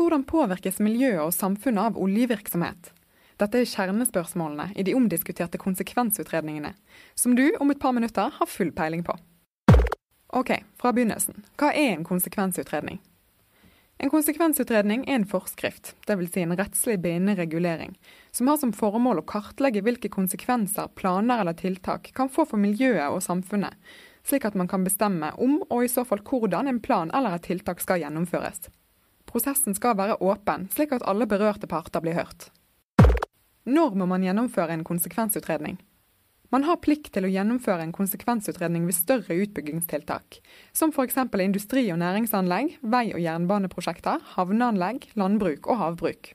Hvordan påvirkes miljøet og samfunnet av oljevirksomhet? Dette er kjernespørsmålene i de omdiskuterte konsekvensutredningene, som du om et par minutter har full peiling på. Ok, fra begynnelsen. Hva er en konsekvensutredning? En konsekvensutredning er en forskrift, dvs. Si en rettslig bindende regulering, som har som formål å kartlegge hvilke konsekvenser planer eller tiltak kan få for miljøet og samfunnet, slik at man kan bestemme om og i så fall hvordan en plan eller et tiltak skal gjennomføres. Prosessen skal være åpen, slik at alle berørte parter blir hørt. Når må man gjennomføre en konsekvensutredning? Man har plikt til å gjennomføre en konsekvensutredning ved større utbyggingstiltak, som f.eks. industri- og næringsanlegg, vei- og jernbaneprosjekter, havneanlegg, landbruk og havbruk.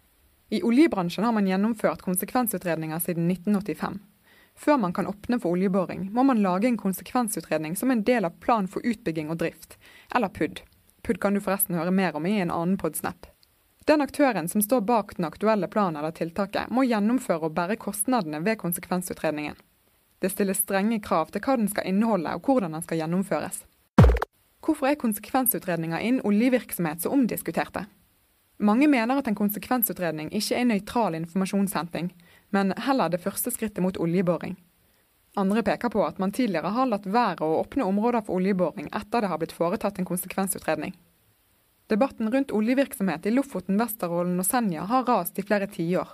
I oljebransjen har man gjennomført konsekvensutredninger siden 1985. Før man kan åpne for oljeboring, må man lage en konsekvensutredning som en del av plan for utbygging og drift, eller PUD. PUD kan du forresten høre mer om i en annen podsnap. Den aktøren som står bak den aktuelle planen eller tiltaket, må gjennomføre og bære kostnadene ved konsekvensutredningen. Det stilles strenge krav til hva den skal inneholde og hvordan den skal gjennomføres. Hvorfor er konsekvensutredninger innen oljevirksomhet så omdiskuterte? Mange mener at en konsekvensutredning ikke er nøytral informasjonshenting, men heller det første skrittet mot oljeboring. Andre peker på at man tidligere har latt være å åpne områder for oljeboring etter det har blitt foretatt en konsekvensutredning. Debatten rundt oljevirksomhet i Lofoten, Vesterålen og Senja har rast i flere tiår.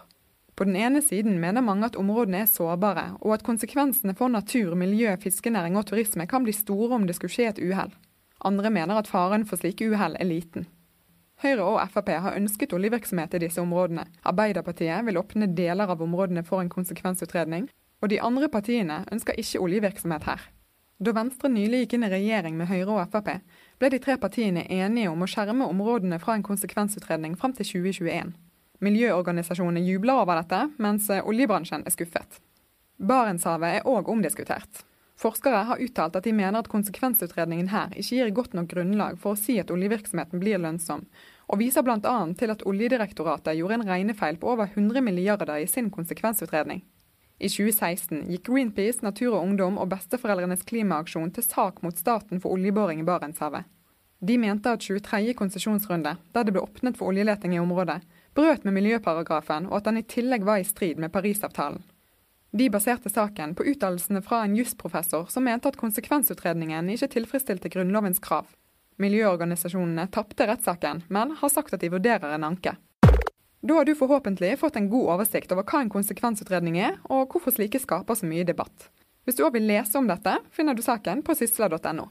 På den ene siden mener mange at områdene er sårbare, og at konsekvensene for natur, miljø, fiskenæring og turisme kan bli store om det skulle skje et uhell. Andre mener at faren for slike uhell er liten. Høyre og Frp har ønsket oljevirksomhet i disse områdene. Arbeiderpartiet vil åpne deler av områdene for en konsekvensutredning, og de andre partiene ønsker ikke oljevirksomhet her. Da Venstre nylig gikk inn i regjering med Høyre og Frp, ble de tre partiene enige om å skjerme områdene fra en konsekvensutredning fram til 2021. Miljøorganisasjonene jubler over dette, mens oljebransjen er skuffet. Barentshavet er òg omdiskutert. Forskere har uttalt at de mener at konsekvensutredningen her ikke gir godt nok grunnlag for å si at oljevirksomheten blir lønnsom, og viser bl.a. til at Oljedirektoratet gjorde en regnefeil på over 100 milliarder i sin konsekvensutredning. I 2016 gikk Greenpeace, Natur og Ungdom og Besteforeldrenes klimaaksjon til sak mot staten for oljeboring i Barentshavet. De mente at 23. konsesjonsrunde, der det ble åpnet for oljeleting i området, brøt med miljøparagrafen, og at den i tillegg var i strid med Parisavtalen. De baserte saken på uttalelsene fra en jusprofessor som mente at konsekvensutredningen ikke tilfredsstilte Grunnlovens krav. Miljøorganisasjonene tapte rettssaken, men har sagt at de vurderer en anke. Da har du forhåpentlig fått en god oversikt over hva en konsekvensutredning er, og hvorfor slike skaper så mye debatt. Hvis du òg vil lese om dette, finner du saken på sysla.no.